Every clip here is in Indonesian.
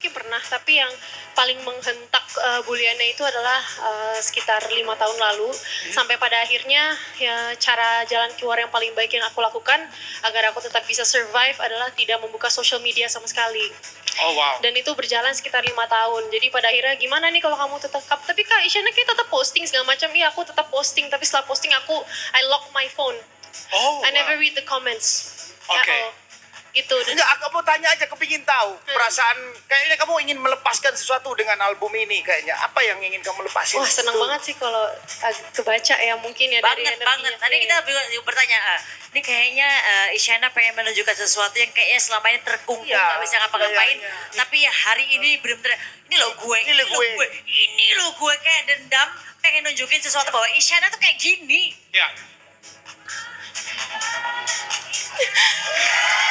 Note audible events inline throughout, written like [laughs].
Mungkin pernah, tapi yang paling menghentak uh, buliannya itu adalah uh, sekitar lima tahun lalu. Hmm. Sampai pada akhirnya ya cara jalan keluar yang paling baik yang aku lakukan agar aku tetap bisa survive adalah tidak membuka social media sama sekali. Oh wow. Dan itu berjalan sekitar lima tahun. Jadi pada akhirnya gimana nih kalau kamu tetap tapi kak Isyana kayak tetap posting segala macam. Iya aku tetap posting, tapi setelah posting aku I lock my phone. Oh. I never wow. read the comments. Oke. Oh. Gitu. Enggak, aku mau tanya aja, kepingin tahu perasaan kayaknya kamu ingin melepaskan sesuatu dengan album ini kayaknya. Apa yang ingin kamu lepasin? Wah seneng banget sih kalau ag- kebaca ya mungkin ya dari banget energinya. banget tadi Iya. kita juga juga bertanya ah, ini kayaknya eh, Isyana pengen menunjukkan sesuatu yang kayaknya selama ini terkungkung Iya, nggak bisa ngapa-ngapain kayaknya. tapi ya hari ini benar-benar ini lo gue Ini lo gue. ini lo gue kayak dendam pengen nunjukin sesuatu bahwa Isyana tuh kayak gini Ya. [laughs]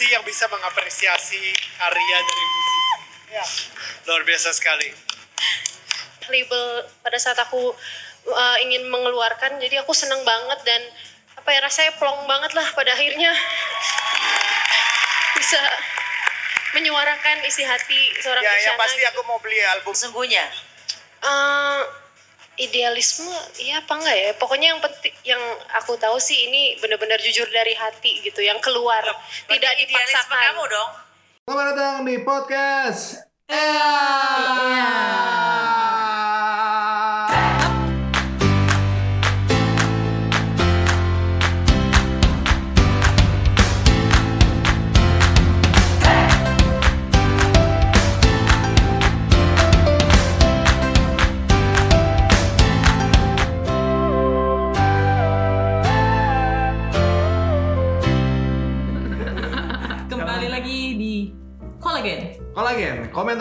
musisi yang bisa mengapresiasi karya dari musisi. Ya. Luar biasa sekali. label pada saat aku uh, ingin mengeluarkan jadi aku seneng banget dan apa ya rasanya plong banget lah pada akhirnya bisa menyuarakan isi hati seorang Ya, ya Isyana pasti gitu. aku mau beli album. sesungguhnya Eh, idealisme iya apa enggak ya? Pokoknya yang penting yang aku tahu sih ini benar-benar jujur dari hati gitu yang keluar. Tidak Berarti idealisme dipaksakan. kamu dong. Selamat datang di podcast Kembali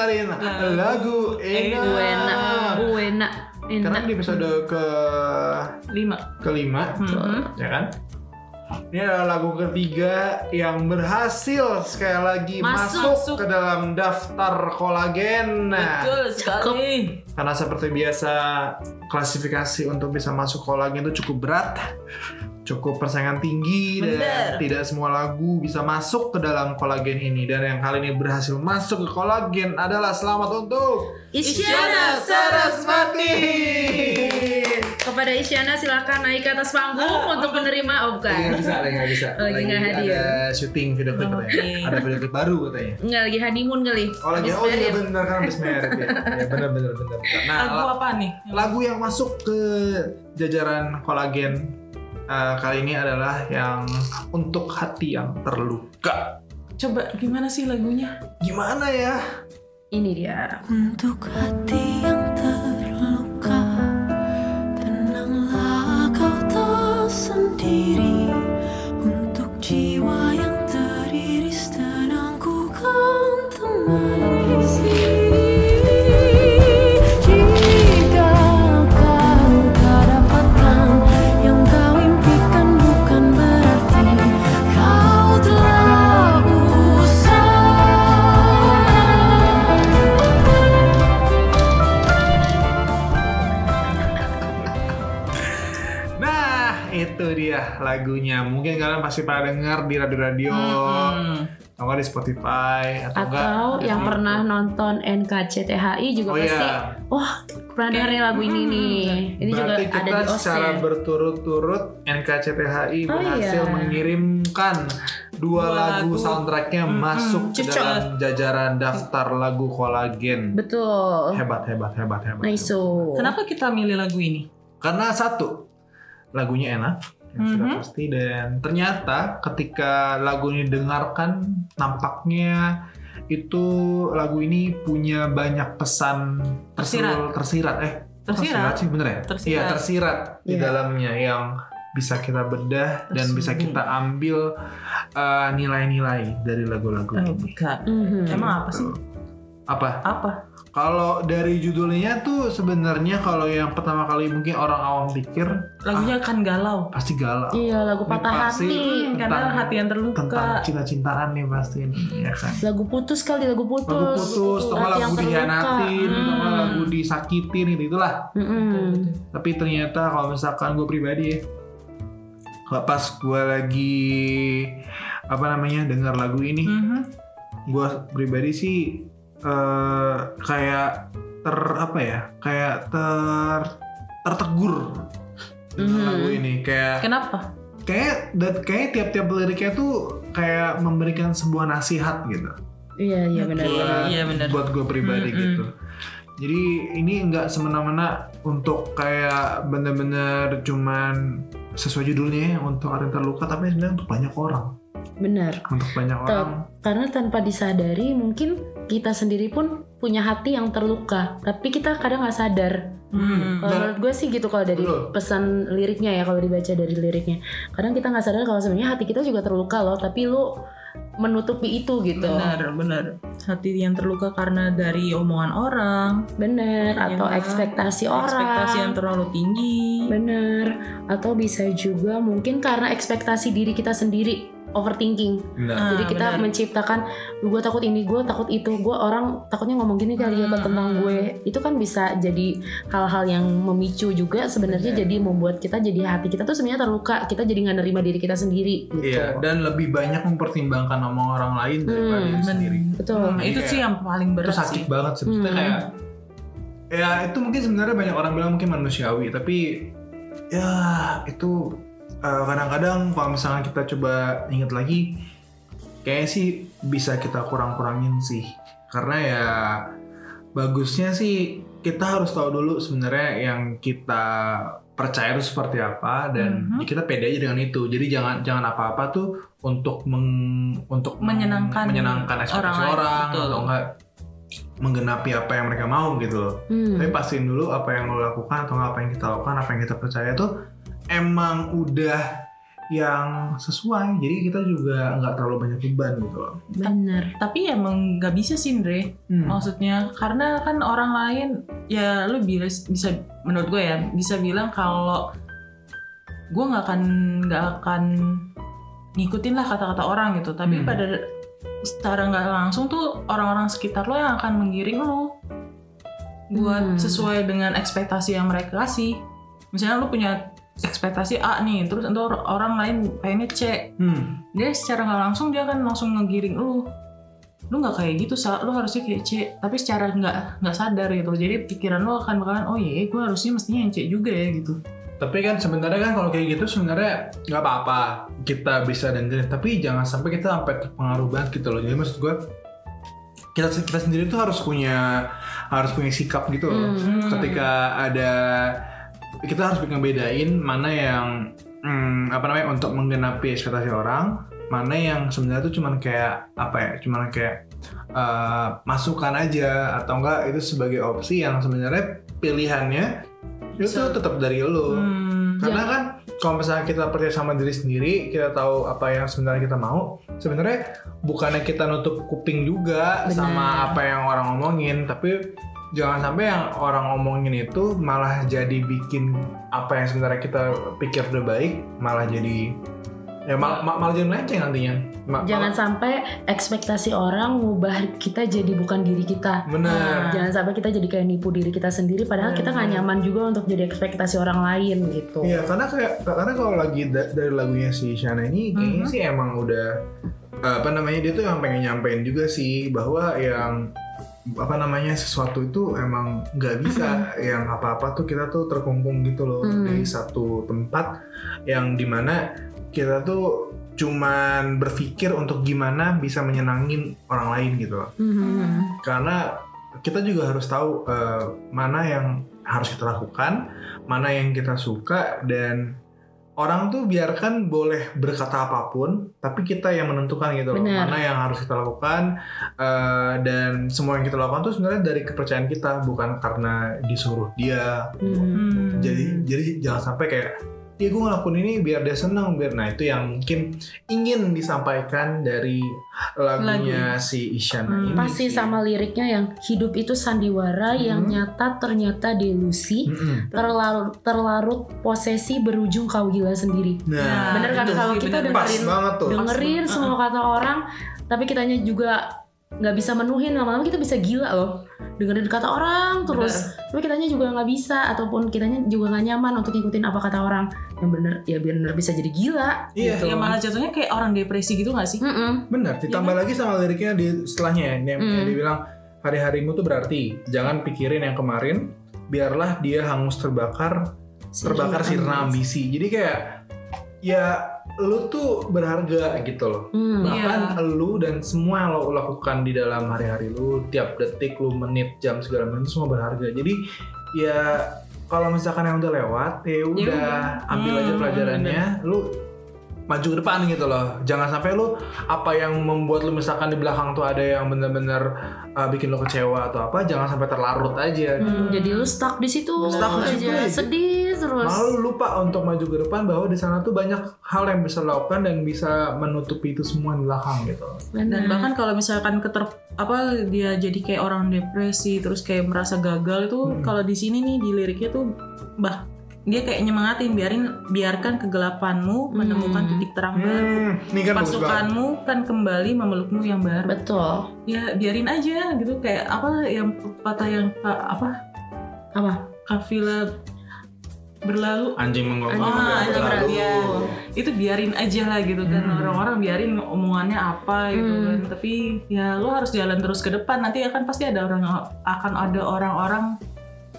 komentarin lagu enak. Buena, buena, Sekarang enak. di episode ke Lima. kelima, Mhm. ya kan? Ini adalah lagu ketiga yang berhasil sekali lagi masuk, Masuk. ke dalam daftar kolagen. Betul sekali. karena seperti biasa klasifikasi untuk bisa masuk kolagen itu cukup berat, cukup persaingan tinggi dan Bener. tidak semua lagu bisa masuk ke dalam kolagen ini. Dan yang kali ini berhasil masuk ke kolagen adalah selamat untuk Isyana Sarasvati. Kepada Isyana silakan naik ke atas panggung untuk menerima oh Lagi nggak bukan. bisa, lagi nggak bisa. Lagi nggak hadir. Ada syuting video klip katanya. Oke. Ada video klip baru katanya. Enggak lagi honeymoon kali. Oh lagi, oh iya bener kan habis married ya. Ya bener bener bener. bener. Nah, Lagu la- apa nih? lagu yang masuk ke jajaran kolagen eh, kali ini adalah yang untuk hati yang terluka. Coba gimana sih lagunya? Gimana ya? Ini dia. Untuk hati yang terluka Tenanglah kau tak sendiri dia lagunya. Mungkin kalian pasti pernah dengar di radio-radio, Hmm. atau enggak di Spotify, atau, enggak Atau di yang pernah nonton NKCTHI juga Oh pasti iya. wah pernah dengar nih lagu ini nih. Ini juga Berarti ada kita di secara OSCE. berturut-turut NKCTHI Oh, berhasil iya. mengirimkan dua, Dua lagu, lagu. soundtracknya Mm-mm, masuk ke dalam jajaran daftar lagu kolagen. Betul. Hebat, hebat, hebat, hebat. Nice. so. Kenapa kita milih lagu ini? Karena satu, lagunya enak, yang sudah Mhm. pasti dan ternyata ketika lagu ini didengarkan nampaknya itu lagu ini punya banyak pesan tersul- tersirat eh Tersirat. sih bener ya Tersirat. iya tersirat di Iya. dalamnya yang bisa kita bedah dan bisa kita ambil uh, nilai-nilai dari lagu-lagu ini. Mhm. Emang apa sih? apa Apa? Kalau dari judulnya tuh sebenarnya kalau yang pertama kali mungkin orang awam pikir Lagunya kan galau. pasti galau. Iya, lagu Ini patah pasti hati. Karena tentang- hati yang terluka. Tentang cinta-cintaan nih pasti ini, ya kan. Lagu putus kali, lagu putus. Lagu putus, atau lagu atau nggak Hmm. lagu disakitin gitu itulah. Mm-mm. Tapi ternyata kalau misalkan gue pribadi ya, kalau pas gue lagi apa namanya dengar lagu ini, Mhm. gue pribadi sih eh, kayak ter apa ya, kayak ter tertegur dengan Mhm. lagu ini, kayak Kenapa? kayak dan kayak tiap-tiap liriknya tuh kayak memberikan sebuah nasihat gitu Iya, iya benar. buat, Iya, benar. buat gue pribadi Mm-mm. gitu. Jadi ini nggak semena-mena untuk kayak bener-bener cuman sesuai judulnya ya, untuk orang terluka, tapi sebenarnya untuk banyak orang, Benar. untuk banyak Tep- orang. Karena tanpa disadari mungkin kita sendiri pun punya hati yang terluka, tapi kita kadang nggak sadar. Hmm. Kalau menurut gue sih gitu kalau dari Betul. pesan liriknya ya kalau dibaca dari liriknya. Kadang kita nggak sadar kalau sebenarnya hati kita juga terluka loh, tapi lu menutupi itu gitu. Benar, benar. Hati yang terluka karena dari omongan orang, Bener, atau Ya. ekspektasi orang. ekspektasi yang terlalu tinggi. Bener, atau bisa juga mungkin karena ekspektasi diri kita sendiri overthinking. Ah, Jadi kita benar. menciptakan, gue takut ini, gue takut itu, gue orang takutnya ngomong gini kali ya Hmm, tentang hmm. gue. Itu kan bisa jadi hal-hal yang memicu juga sebenarnya jadi membuat kita jadi hati kita tuh sebenarnya terluka. Kita jadi nggak nerima diri kita sendiri. Gitu. Iya, dan lebih banyak mempertimbangkan omong orang lain daripada Hmm, diri sendiri. Betul. Nah, itu sih yang paling Itu berat sakit sih. banget sih. Maksudnya Hmm. kayak ya itu mungkin sebenarnya banyak orang bilang mungkin manusiawi, tapi ya itu eh, kadang-kadang kalau misalnya kita coba ingat lagi, kayaknya sih bisa kita kurang-kurangin sih. Karena ya bagusnya sih kita harus tahu dulu sebenarnya yang kita percaya itu seperti apa dan Mhm. kita pede aja dengan itu. Jadi jangan jangan apa-apa tuh untuk meng, untuk meng- Menyenangkan menyenangkan ekspektasi orang lain, orang, betul. atau enggak menggenapi apa yang mereka mau gitu loh. Hmm. Tapi pastiin dulu apa yang lo lakukan atau nggak apa yang kita lakukan, apa yang kita percaya tuh emang udah yang sesuai. Jadi kita juga nggak terlalu banyak beban gitu loh. Bener. Tapi emang nggak bisa sih, Andre. Hmm. Maksudnya karena kan orang lain ya lu bisa bisa menurut gue ya bisa bilang kalau gue nggak akan nggak akan ngikutin lah kata-kata orang gitu. Tapi Hmm. pada secara nggak langsung tuh orang-orang sekitar lo yang akan menggiring lo buat Hmm. sesuai dengan ekspektasi yang mereka kasih. Misalnya lu punya ekspektasi A nih, terus entar orang lain pengennya C Hmm. dia secara nggak langsung dia akan langsung ngegiring lu lu nggak kayak gitu sa lu harusnya kayak C tapi secara nggak nggak sadar gitu jadi pikiran lu akan bakalan oh iya gue harusnya mestinya yang C juga ya gitu Tapi kan sebenarnya kan kalau kayak gitu sebenarnya nggak apa-apa kita bisa dengerin. Tapi jangan sampai kita sampai terpengaruh banget gitu loh. Jadi maksud gue kita kita sendiri tuh harus punya harus punya sikap gitu loh. Hmm. Ketika ada kita harus ngebedain mana yang hmm, apa namanya untuk menggenapi ekspektasi orang, mana yang sebenarnya tuh cuman kayak apa ya, cuman kayak eh, masukan aja atau enggak itu sebagai opsi yang sebenarnya pilihannya itu Bisa. tetap dari lo. hmm. Karena kan kalau misalnya kita percaya sama diri sendiri, kita tahu apa yang sebenarnya kita mau, sebenarnya bukannya kita nutup kuping juga Benar. sama apa yang orang omongin, tapi jangan sampai yang orang omongin itu malah jadi bikin apa yang sebenarnya kita pikir udah baik, malah jadi ya mal- mal- malah jadi melenceng nantinya. Ma- Jangan sampai ekspektasi orang ngubah kita jadi bukan diri kita. Bener. Jangan sampai kita jadi kayak nipu diri kita sendiri padahal kita nggak nyaman juga untuk jadi ekspektasi orang lain gitu. Iya, karena kayak karena kalau lagi da- dari lagunya si Shana ini kayaknya Mhm. sih emang udah eh, apa namanya dia tuh yang pengen nyampein juga sih bahwa yang apa namanya sesuatu itu emang nggak bisa. Yang apa-apa tuh kita tuh terkungkung gitu loh. Hmm. dari satu tempat yang di mana kita tuh cuman berpikir untuk gimana bisa menyenangin orang lain gitu loh. Mhm. karena kita juga harus tahu eh, mana yang harus kita lakukan, mana yang kita suka dan orang tuh biarkan boleh berkata apa pun, tapi kita yang menentukan gitu loh mana yang harus kita lakukan eh, dan semua yang kita lakukan tuh sebenarnya dari kepercayaan kita bukan karena disuruh dia. Hmm. Jadi jadi jangan sampai kayak ya gue ngelakuin ini biar dia seneng biar nah itu yang mungkin ingin disampaikan dari lagunya si Isyana Hmm, ini Pasti sih. sama liriknya yang hidup itu sandiwara yang Hmm. nyata ternyata delusi. Mm-mm. Terlarut, terlarut posesi berujung kau gila sendiri. nah bener kan kalau kita bener. dengerin banget tuh dengerin Pas semua kata orang tapi kitanya juga nggak bisa menuhin lama-lama kita bisa gila loh dengerin kata orang terus tapi kitanya juga nggak bisa ataupun kitanya juga nggak nyaman untuk ngikutin apa kata orang yang bener ya bener bisa jadi gila Iya. gitu Ya malah jatuhnya kayak orang depresi gitu gak sih? Mm-mm. Benar, ditambah lagi sama liriknya di setelahnya ya, yang, yang Hmm. dibilang hari-harimu tuh berarti jangan pikirin yang kemarin, biarlah dia hangus terbakar, terbakar sirna ambisi. Jadi kayak ya lu tuh berharga gitu loh. Hmm. Bahkan lu dan semua yang lo lakukan di dalam hari-hari lu, tiap detik lu, menit, jam segala macam itu semua berharga. Jadi ya kalau misalkan yang udah lewat, ya udah udah. ambil aja Hmm, pelajarannya, lu maju ke depan gitu loh. Jangan sampai lu apa yang membuat lu misalkan di belakang tuh ada yang bener-bener uh, bikin lu kecewa atau apa, jangan sampai terlarut aja. Hmm, jadi lu stuck di situ Stuck di situ aja aja. sedih terus Malah lu lupa untuk maju ke depan bahwa di sana tuh banyak hal yang bisa lakukan dan bisa menutupi itu semua di belakang gitu. Dan Bener. bahkan kalau misalkan keter apa dia jadi kayak orang depresi terus kayak merasa gagal itu Hmm. kalau di sini nih di liriknya tuh bah dia kayak nyemangatin biarin biarkan kegelapanmu menemukan Hmm. titik terang baru. Hmm, ini kan. Pasukanmu kan kembali memelukmu yang baru. betul Ya biarin aja gitu kayak apa yang patah yang apa apa kafilah berlalu Anjing menggongong. Anjing Ah, anjing berlalu. berlalu. itu biarin aja lah gitu kan Hmm. orang-orang biarin omongannya apa gitu Hmm. kan tapi ya lo harus jalan terus ke depan nanti akan pasti ada orang akan ada orang-orang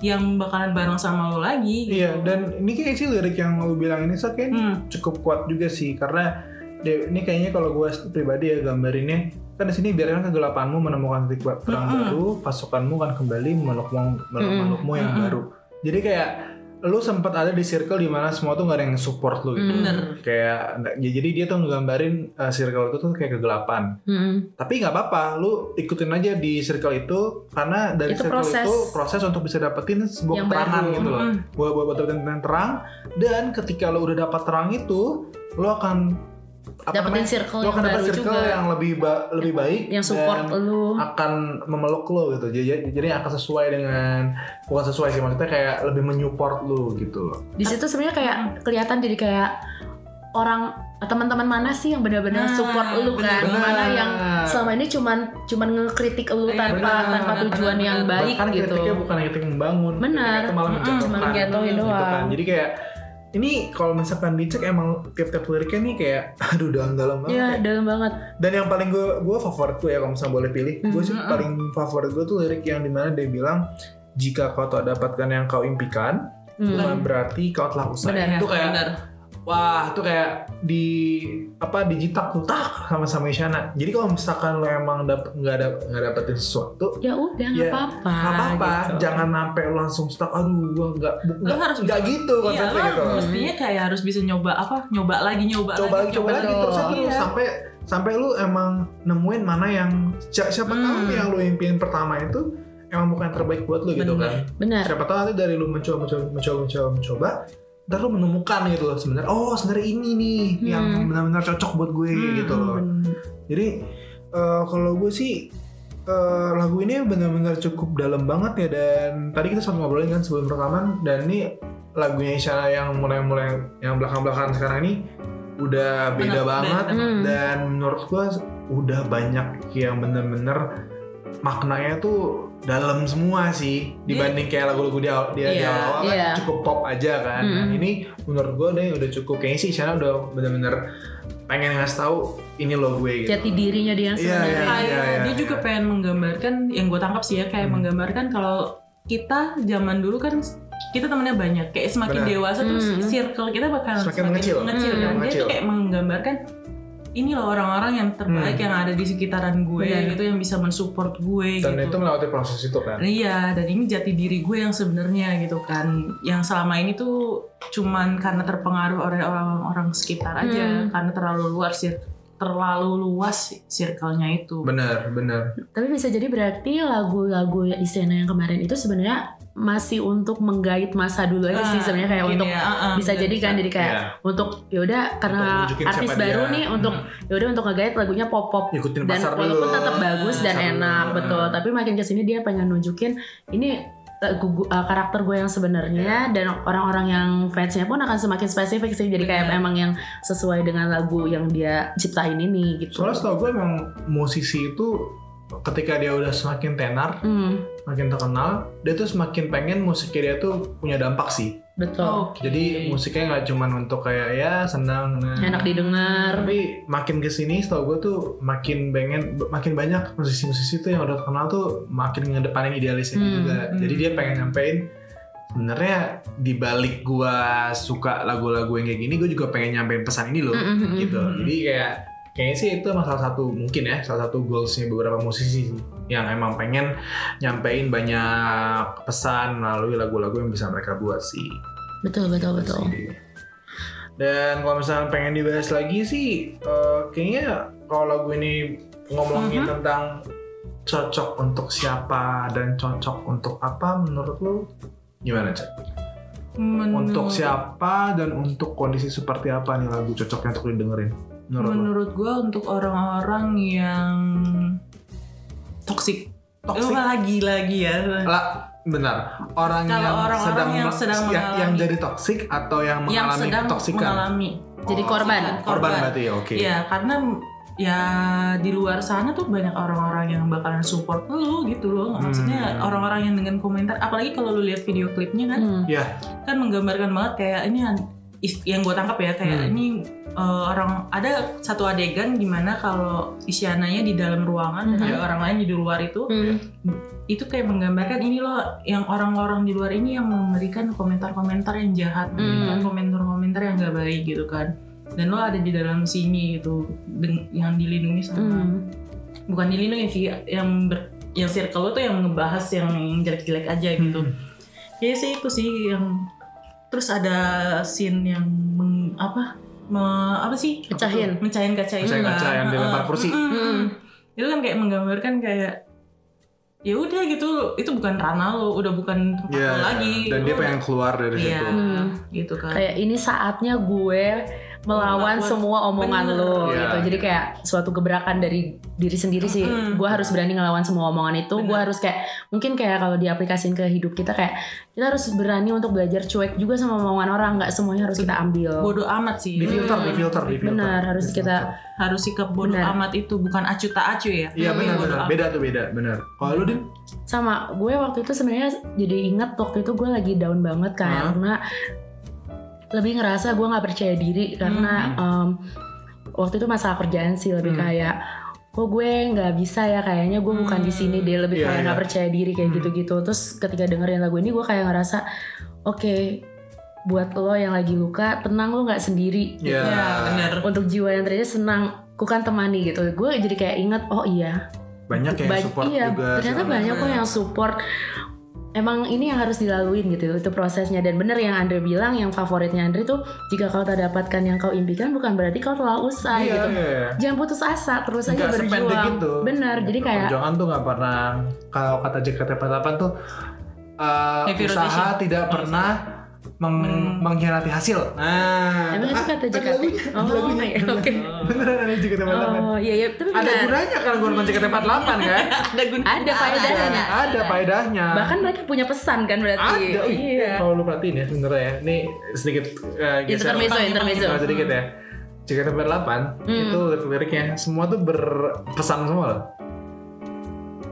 yang bakalan bareng sama lo lagi gitu. Iya, dan ini kayak sih lirik yang lu bilang ini kayaknya Hmm. cukup kuat juga sih karena de- ini kayaknya kalau gue pribadi ya gambarinnya kan di sini biarkan kegelapanmu menemukan titik terang Mm-mm. baru, pasukanmu kan kembali meluk- Mm-mm. melukmu yang Mm-mm. baru. Jadi kayak lu sempat ada di circle di mana semua tuh gak ada yang support lu gitu. bener Kayak ya jadi dia tuh ngegambarin uh, circle itu tuh kayak kegelapan. Mm-mm. Tapi nggak apa-apa, lu ikutin aja di circle itu karena dari Itu circle proses. itu proses untuk bisa dapetin sebuah Yang keterangan baru. gitu loh. Mm-mm. Buat buat buat dapetin terang dan ketika lo udah dapat terang itu, lo akan apa dapetin namanya, circle lo yang akan circle juga yang lebih ba- lebih baik yang support dan lu akan memeluk lo gitu. Jadi jadi akan sesuai dengan bukan sesuai sih maksudnya kayak lebih menyupport lo gitu loh. di situ sebenarnya kayak kelihatan jadi kayak orang teman-teman mana sih yang benar-benar Nah, support lu kan bener. mana yang selama ini cuman cuman ngekritik lu Iya, tanpa bener, tanpa bener, tujuan bener, yang bener. baik Bahkan gitu kritiknya bukan kritik membangun, Benar. malah menjatuhkan. gitu kan. Jadi kayak ini kalau misalkan dicek emang tiap-tiap liriknya nih kayak [laughs] aduh dalam-dalam banget. ya kayak- dalam banget Dan yang paling gue gue favorit gue ya kalau misalnya boleh pilih, gue sih Mhm. paling favorit gue tuh lirik yang di mana dia bilang jika kau tak dapatkan yang kau impikan, Hmm. bukan berarti kau telah usai. Benar. Itu kayak bener wah itu kayak di apa dijitak tuh tak sama sama Isyana. Jadi kalau misalkan lo emang dap nggak dap nggak dapetin sesuatu, ya udah nggak Ya, apa-apa nggak apa-apa. gitu. Jangan sampai lo langsung stuck. Aduh, gue nggak nggak harus nggak bisa- gitu Iya, konsepnya lo gitu. mestinya kayak harus bisa nyoba apa, nyoba lagi, nyoba, coba lagi coba lagi terus Iya. sampai sampai lu emang nemuin mana yang si- siapa tahu Hmm. yang lu impiin pertama itu emang bukan yang terbaik buat lu gitu Bener. kan benar siapa tahu nanti dari lu mencoba mencoba mencoba mencoba mencoba ntar lu menemukan gitu loh sebenarnya oh sebenarnya ini nih yang Hmm. benar-benar cocok buat gue Hmm, gitu loh Bener. jadi eh, kalau gue sih eh, lagu ini benar-benar cukup dalam banget ya dan tadi kita sempat ngobrolin kan sebelum rekaman dan ini lagunya Isyana yang mulai-mulai yang belakang-belakang sekarang ini udah beda Bener, banget. Hmm. dan menurut gue udah banyak yang bener-bener maknanya tuh dalam semua sih dibanding kayak lagu-lagu dia dia di Iya, awal kan iya. cukup pop aja kan. Nah, ini menurut gue deh udah cukup kayaknya sih Isyana udah bener-bener pengen ngasih tahu ini lo gue gitu. jati dirinya dia Iya, sebenarnya iya. dia juga pengen menggambarkan yang gue tangkap sih ya kayak Hmm. menggambarkan kalau kita zaman dulu kan kita temennya banyak kayak semakin Benar. dewasa terus circle kita bakal Semakin mengecil. mengecil Hmm, kan dia mengecil. tuh kayak menggambarkan ini loh orang-orang yang terbaik Hmm. yang ada di sekitaran gue Benar. gitu yang bisa mensupport gue Dan gitu itu melewati proses itu kan. Iya, dan ini jati diri gue yang sebenarnya gitu kan. Yang selama ini tuh cuman karena terpengaruh oleh orang-orang sekitar aja, Hmm. karena terlalu luas sih terlalu luas circle-nya itu. Benar, benar. tapi bisa jadi berarti lagu-lagu Isyana yang kemarin itu sebenarnya masih untuk menggait masa dulu aja sih Ah, sebenarnya kayak untuk ya, ah, bisa jadi kan jadi kayak Iya. untuk yaudah karena Untuk nunjukin artis baru dia. nih untuk yaudah untuk ngegait lagunya pop pop Ikutin dan pasar walaupun dulu. tetap bagus dan Pasar enak dulu. betul tapi makin ke sini dia pengen nunjukin ini lagu gu- uh, karakter gue yang sebenarnya Iya. dan orang-orang yang fansnya pun akan semakin spesifik sih jadi kayak Benar. emang yang sesuai dengan lagu yang dia ciptain ini gitu Soalnya setahu gue emang musisi itu ketika dia udah semakin tenar, Hmm, makin terkenal, dia tuh semakin pengen musiknya dia tuh punya dampak sih. betul Oke. Jadi musiknya nggak cuman untuk kayak ya senang, nah. enak didengar Tapi makin ke sini setahu gue tuh makin pengen, makin banyak musisi-musisi tuh yang udah terkenal tuh makin ngedepanin idealisnya Hmm, juga. hmm. Jadi dia pengen nyampein sebenarnya di balik gua suka lagu-lagu yang kayak gini, gue juga pengen nyampein pesan ini loh, Mm, mm, mm, gitu. mm. Jadi kayak kayaknya sih itu emang salah satu mungkin ya salah satu goalsnya beberapa musisi sih, yang emang pengen nyampein banyak pesan melalui lagu-lagu yang bisa mereka buat sih. betul betul betul Sih. Dan kalau misalnya pengen dibahas lagi sih, eh, kayaknya kalau lagu ini ngomongin Mhm. tentang cocok untuk siapa dan cocok untuk apa menurut lu gimana cak? Menurut- Untuk siapa dan untuk kondisi seperti apa nih lagu cocoknya untuk didengerin? Menurut? Menurut gue untuk orang-orang yang toksik. Oh, lagi lagi ya. Lah, benar. Orang Kalau yang orang-orang sedang yang sedang yang, yang mengalami- jadi toksik atau yang yang mengalami sedang ketoksikan? mengalami. jadi Oh, korban Korban Korban. berarti ya, oke. Iya, karena ya di luar sana tuh banyak orang-orang yang bakalan support lu gitu loh. Maksudnya Hmm. orang-orang yang dengan komentar, apalagi kalau lu lihat video klipnya kan, Hmm. kan menggambarkan banget kayak ini yang gue tangkap ya kayak Hmm. ini uh, orang ada satu adegan di mana kalau Isyananya di dalam ruangan dan Mhm. ada orang lain di luar itu Hmm. itu kayak menggambarkan ini loh yang orang-orang di luar ini yang memberikan komentar-komentar yang jahat, Hmm. memberikan komentar-komentar yang gak baik gitu kan. Dan lo ada di dalam sini gitu yang dilindungi sama Hmm. bukan dilindungi sih yang ber, yang circle lo tuh yang ngebahas yang jelek-jelek aja gitu. Hmm. Ya sih itu sih yang terus ada scene yang meng- apa me- apa sih Pecahin. mecahin kaca itu Mecahin kaca yang dilempar Heeh. kursi. Mm-mm. Hmm. itu kan kayak menggambarkan kayak ya udah gitu itu bukan ranah lo udah bukan tempat lo lagi dan dia Lo- pengen keluar dari iya situ. Hmm. gitu kan kayak ini saatnya gue melawan Melawan- semua omongan Bener. lo Iya, gitu. Jadi iya. kayak suatu gebrakan dari diri sendiri sih. Mm. Gue harus berani ngelawan semua omongan itu. Gue harus kayak mungkin kayak kalau diaplikasiin ke hidup kita kayak kita harus berani untuk belajar cuek juga sama omongan orang. Nggak semuanya harus kita ambil. bodoh amat sih Di filter, Hmm. di filter, di filter. Benar, harus Di kita filter. harus sikap bodoh Bener. amat itu bukan acu tak acu ya Iya benar benar. Beda tuh beda, benar. Kalau lu din? sama gue waktu itu sebenarnya jadi inget waktu itu gue lagi down banget kan karena lebih ngerasa gue nggak percaya diri karena em, waktu itu masalah kerjaan sih lebih Hmm. kayak kok gue nggak bisa ya kayaknya gue bukan di sini deh lebih Iya, kayak nggak iya. percaya diri kayak Hmm. gitu-gitu terus ketika dengerin lagu ini gue kayak ngerasa oke buat lo yang lagi luka tenang lo nggak sendiri Iya. ya bener untuk jiwa yang tadi senang ku kan temani gitu gue jadi kayak inget oh iya Banyak yang Ba- support iya, juga. ternyata banyak kok yang support emang ini yang harus dilaluin gitu itu prosesnya dan bener yang Andre bilang yang favoritnya Andre tuh jika kau tak dapatkan yang kau impikan bukan berarti kau telah usai Iya, gitu iya. jangan putus asa terus aja Nggak sependek berjuang gitu. bener jadi Gitu. kayak perjuangan tuh nggak pernah kalau kata JKT48 tuh uh, Heavy usaha rotation. tidak pernah meng- Men- mengkhianati hasil. Nah, emang itu kata ada JKT ada oh lagunya. iya, oke beneran ada JKT48. oh iya iya tapi Ada benar gunanya kan gue nonton JKT48 kan? ada guna ada faedahnya Ada faedahnya. bahkan mereka punya pesan kan berarti ada. Iya Kalau lu perhatiin ya sebenarnya ya. Ini sedikit uh, geser. intermezzo intermezzo Nah, sedikit ya. JKT48 Hmm. itu lirik-liriknya semua tuh berpesan semua loh.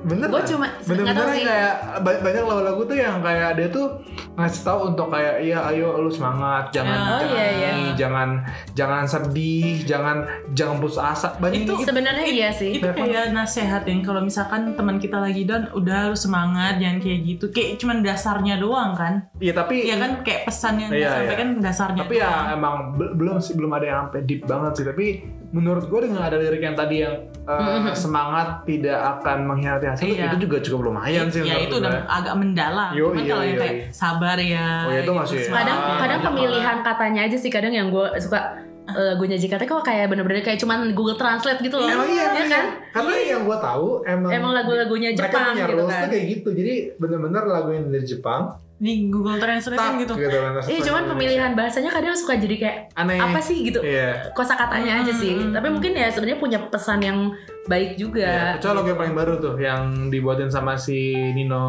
Bener Gue kan? cuma tahu sih. kayak ba- banyak lagu-lagu tuh yang kayak dia tuh ngasih tahu untuk kayak iya ayo lu semangat jangan Oh, jangan iya, iya. ini, jangan jangan sedih jangan jangan putus asa banyak Itu- gitu. sebenarnya iya sih itu kayak nasehat yang kalau misalkan teman kita lagi down udah harus semangat jangan kayak gitu kayak cuman dasarnya doang kan Iya tapi ya kan kayak pesan yang Iya, disampaikan dasarnya tapi ya doang. emang be- belum sih belum ada yang sampai deep banget sih tapi menurut gue dengan ada lirik yang tadi yang uh, semangat tidak akan mengkhianati hasil Iya. itu juga cukup lumayan sih ya itu udah agak mendalam Yo, cuman iya, kalau yang iya, kayak iya. sabar ya Oh, itu masih- semangat. kadang Ah, kadang banyak pemilihan katanya aja sih kadang yang gue suka lagunya JKT kok kayak bener-bener kayak cuman Google Translate gitu loh. Emang iya, Iya emang kan? iya. Karena yang gue tahu emang Emang lagu-lagunya mereka Jepang punya gitu kan. tuh kayak gitu. Jadi bener-bener lagu yang dari Jepang. Di Google Translate gitu. gitu kan, terus Iya, cuman Indonesia. pemilihan bahasanya kadang suka jadi kayak aneh. apa sih gitu. Iya. Kosa katanya aja sih. Hmm. Tapi mungkin ya sebenarnya punya pesan yang baik Iya, juga. kecuali lagu yang paling baru tuh yang dibuatin sama si Nino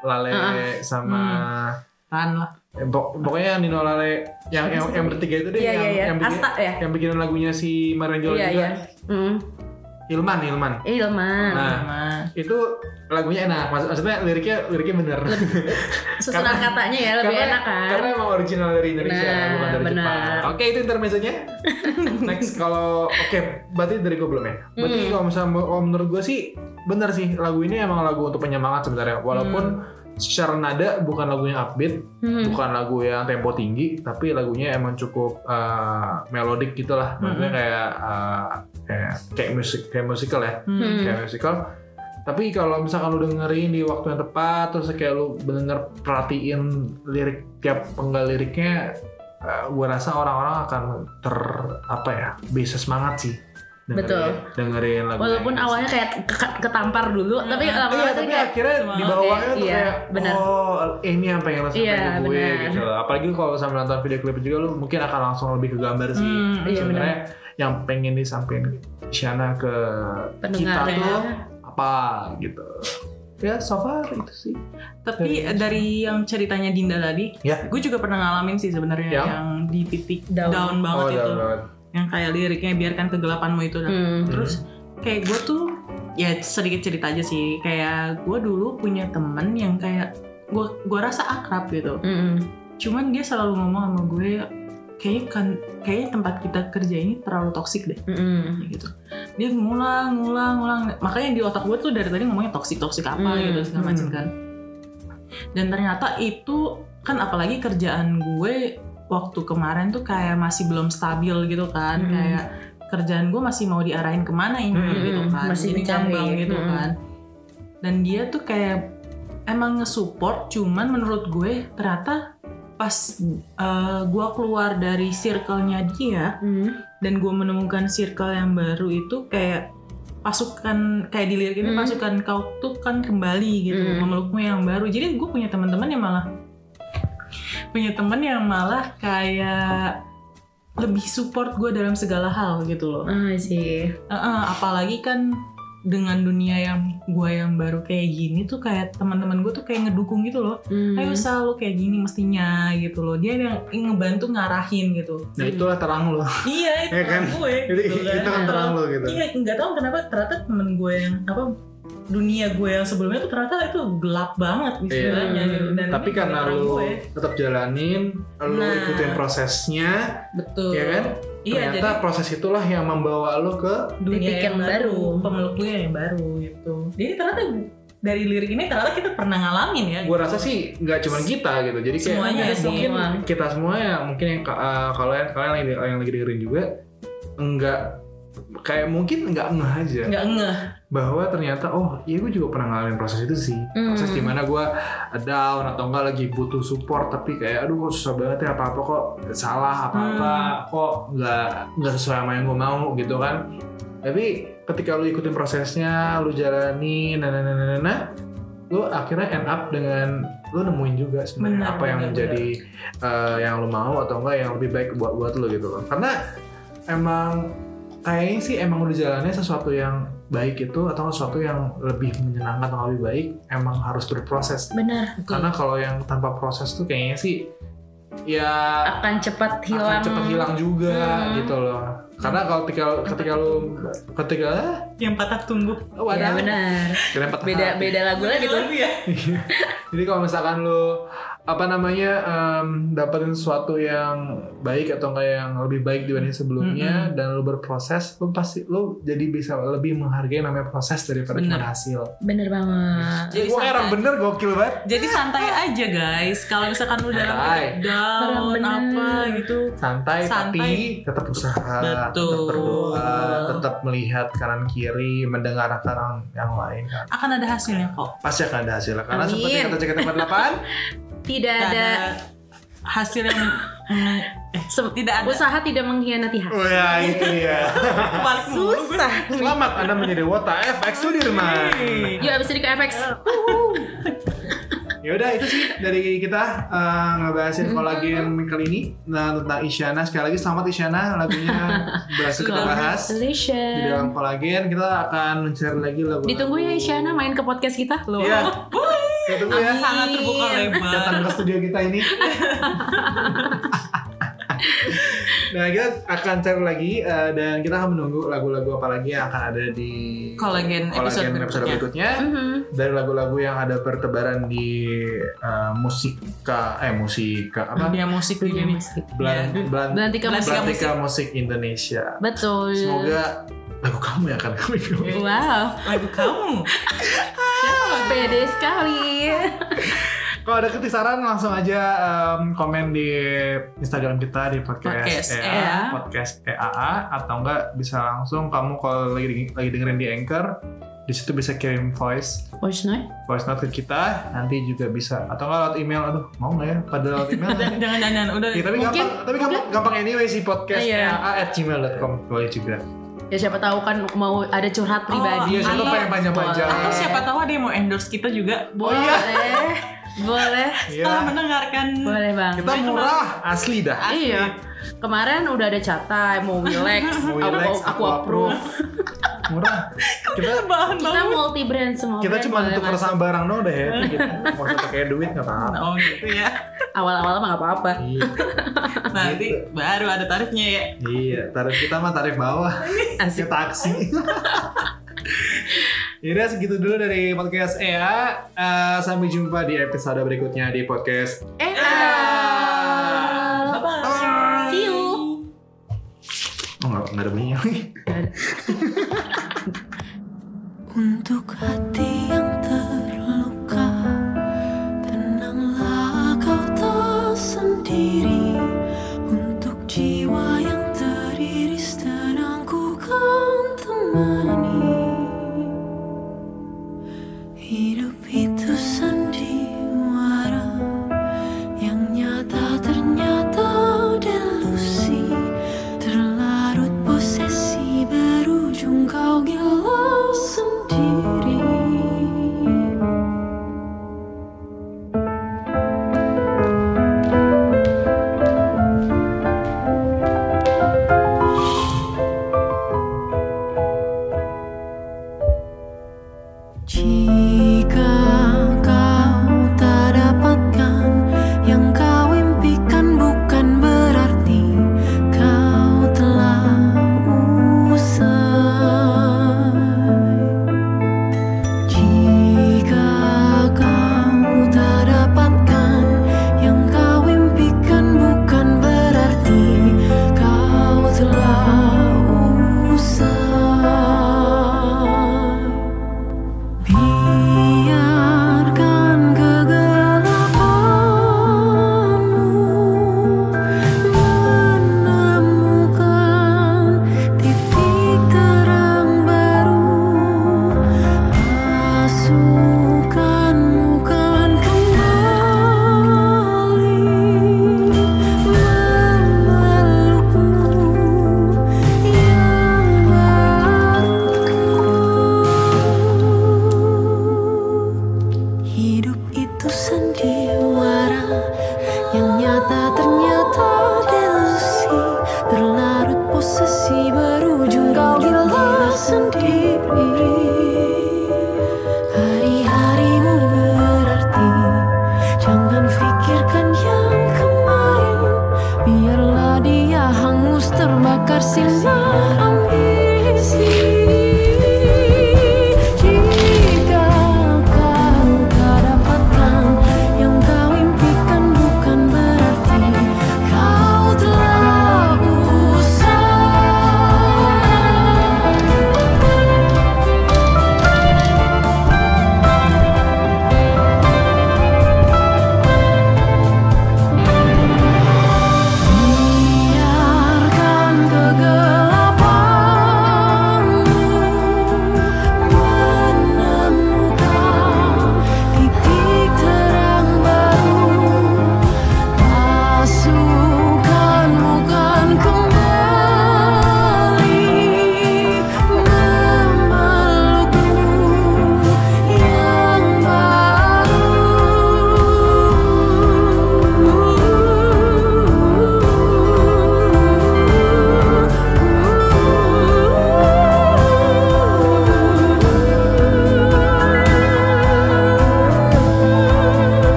Lale Uh-uh. sama Kan lah. eh, pok- pokoknya Nino Lale yang yang, yang bertiga itu deh Iya, yang, iya, iya. yang bikin Asta ya? yang bikin lagunya si Marenjo Iya, juga iya. Hmm. Ilman Ilman Ilman. Nah. Nah, itu lagunya enak Maksud- maksudnya liriknya liriknya bener [laughs] Susunan Karena- katanya ya lebih karena, enak kan. karena emang original dari Indonesia Nah, bukan dari benar. Jepang oke itu intermezzonya [laughs] next kalau oke berarti dari gue belum ya berarti Hmm. kalau misalnya kalau menurut gue sih bener sih lagu ini emang lagu untuk penyemangat sebenarnya walaupun secara nada bukan lagu yang upbeat Hmm. bukan lagu yang tempo tinggi tapi lagunya emang cukup uh, melodik gitu lah maksudnya Mhm. kayak uh, kayak kayak musik kayak musikal ya. Hmm. kayak musikal. Tapi kalau misalkan lu dengerin di waktu yang tepat terus kayak lu bener-bener perhatiin lirik tiap penggal liriknya uh, gue rasa orang-orang akan ter apa ya bisa semangat sih dengerin, Betul. dengerin lagu Walaupun awalnya kayak ke- ketampar dulu, tapi Hmm. lama-lama Iya, tapi kayak akhirnya di bawahnya tuh Iya, kayak benar. oh ini yang pengen lo sampaikan Iya, ke gue benar. gitu loh. Apalagi kalau sambil nonton video klip juga lu mungkin akan langsung lebih ke gambar sih. Hmm, iya, Sebenarnya yang pengen disampaikan Isyana ke kita pendengarnya. tuh apa gitu. Ya so far itu sih. Tapi Dari- dari yang ceritanya Dinda tadi, Ya. gue juga pernah ngalamin sih sebenarnya Yang? yang di titik Down. down, banget oh, itu. down banget. Yang kayak liriknya biarkan kegelapanmu itu. Hmm. Terus kayak gue tuh ya sedikit cerita aja sih. Kayak gue dulu punya temen yang kayak gue gue rasa akrab gitu. Mm-mm. Cuman dia selalu ngomong sama gue kayaknya kan kayaknya tempat kita kerja ini terlalu toksik deh Mm-mm. gitu dia ngulang ngulang ngulang makanya di otak gue tuh dari tadi ngomongnya toksik toksik apa Hmm, gitu segala macam hmm. kan dan ternyata itu kan apalagi kerjaan gue waktu kemarin tuh kayak masih belum stabil gitu kan Hmm. kayak kerjaan gue masih mau diarahin ke mana ini Hmm, gitu kan masih dicari. ngambang gitu Hmm. kan dan dia tuh kayak emang nge-support cuman menurut gue ternyata pas eh, gue keluar dari circle-nya dia Mm. dan gue menemukan circle yang baru itu kayak pasukan kayak di lirik ini Hmm. pasukan kau tuh kan kembali gitu Hmm. memelukmu yang baru jadi gue punya teman-teman yang malah punya teman yang malah kayak lebih support gue dalam segala hal gitu loh Ah sih. Heeh, apalagi kan dengan dunia yang gue yang baru kayak gini tuh kayak teman-teman gue tuh kayak ngedukung gitu loh Hmm. ayo selalu kayak gini mestinya gitu loh dia yang ngebantu ngarahin gitu Nah itulah terang lo. iya [laughs] itu Iya kan? gue itu, gitu itu kan terang lo gitu. Iya, nggak tahu kenapa ternyata temen gue yang apa dunia gue yang sebelumnya tuh ternyata itu gelap banget istilahnya Iya. gitu. Dan Tapi karena lu gue. tetap jalanin, lu Nah. ikutin prosesnya, betul. ya kan? Iya, Ternyata jadi proses itulah yang membawa lu ke dunia yang, yang baru, baru. pemeluk gue yang baru gitu. Jadi ternyata dari lirik ini ternyata kita pernah ngalamin ya. gue rasa sih nggak cuma kita gitu jadi kayak Semuanya mungkin, sih. mungkin Semua. kita semua ya mungkin yang uh, kalau yang kalian lagi yang lagi dengerin juga enggak kayak mungkin nggak ngeh aja nggak ngeh. Bahwa ternyata oh iya gue juga pernah ngalamin proses itu sih. Hmm. proses di mana gue down atau enggak lagi butuh support tapi kayak aduh kok susah banget ya apa apa kok salah apa apa kok nggak nggak sesuai sama yang gue mau gitu kan. Tapi ketika lu ikutin prosesnya lu jalani nah nah nah nah, nah, nah, lu akhirnya end up dengan lu nemuin juga sebenarnya Benar, apa yang benar, menjadi eh, yang lu mau atau enggak yang lebih baik buat buat lu gitu loh. Karena emang kayaknya sih emang udah jalannya sesuatu yang baik itu atau sesuatu yang lebih menyenangkan atau lebih baik emang harus berproses Benar. karena kalau yang tanpa proses tuh kayaknya sih ya Akan cepat hilang. akan cepat hilang juga Hmm. gitu loh karena kalau ketika ketika lu ketika Yang patah tumbuh. oh, ada benar. kira patah Beda hati. beda lagu lagi tuh. ya. [laughs] Jadi kalau misalkan lu apa namanya em, dapetin sesuatu yang baik atau enggak yang lebih baik dibanding sebelumnya dan lu berproses, lu pasti lu jadi bisa lebih menghargai namanya proses daripada cuma Bener. hasil. Bener banget. Jadi Gue santai. orang bener gokil banget. Jadi santai aja guys. Kalau misalkan lu dalam down Bener. apa gitu. Santai, Santai. tapi tetap usaha, tetap berdoa, tetap melihat kanan kiri, mendengarkan orang yang lain kan. Akan ada hasilnya kok. Pasti akan ada hasilnya karena Amin. seperti kata JKT48 Tidak Nggak ada hasil yang [laughs] Se- Tidak ada. Usaha tidak mengkhianati hati. Oh ya itu ya. [laughs] Susah. Selamat Anda menjadi Wota FX Sudirman. Yuk abis ini ke FX. Ya udah itu sih dari kita eh, ngebahasin kolagen kali ini nah, tentang Isyana sekali lagi selamat Isyana lagunya berhasil kita bahas di dalam kolagen kita akan mencari lagi lagu Ditunggu ya Isyana main ke podcast kita. Loh. Iya. [laughs] Tunggu ya Sangat terbuka lebar. datang ke studio kita ini. [laughs] nah kita akan cari lagi eh, dan kita akan menunggu lagu-lagu apa lagi yang akan ada di Kolagen episode episode berikutnya. berikutnya. Mhm. dari lagu-lagu yang ada pertebaran di uh, musika eh musika apa Dunia musik Dunia nih. musik. Belan, Ya, belan, Belantika Belantika musik. Musik Indonesia Betul. semoga lagu kamu yang akan kami pilih Wow, Lagu kamu. [laughs] pede sekali. [laughs] kalau ada kritik saran langsung aja um, komen di Instagram kita di podcast, Podcast EA, EA. podcast EAA atau enggak bisa langsung kamu kalau lagi lagi dengerin di Anchor di situ bisa kirim voice Voice note? voice note ke kita nanti juga bisa atau enggak lewat email aduh mau nggak ya pada lewat email [laughs] Jangan jangan jangan udah. Ya, tapi Mungkin- gampang, tapi gampang, gampang anyway sih podcast Iya. at gmail.com boleh juga. Ya siapa tahu kan mau ada curhat pribadi. Iya, siapa atau- pengen panjang-panjang. Boleh. Atau siapa tahu ada yang mau endorse kita juga. Boleh. Boleh. Iya. Setelah mendengarkan Boleh bang. Kita murah, asli dah. Iya. Kemarin udah ada catai, mau relax, Mau aku, relax, aku, aku approve. [laughs] Murah. [laughs] Kita bahan Kita multi brand semua. kita brand cuma masuk. sama barang dong deh. Itu kita nggak usah pakai duit nggak apa-apa. Oh gitu ya. Awal-awal mah gak apa-apa. Iya. [laughs] Nanti baru ada tarifnya ya. Iya, tarif kita mah tarif bawah. [laughs] Asik. Ke taksi. Yaudah segitu dulu dari podcast EA. Eh, sampai jumpa di episode berikutnya di podcast Eh, Bye-bye. see you. Oh nggak nggak ada bunyinya lagi. Untuk hati yang terluka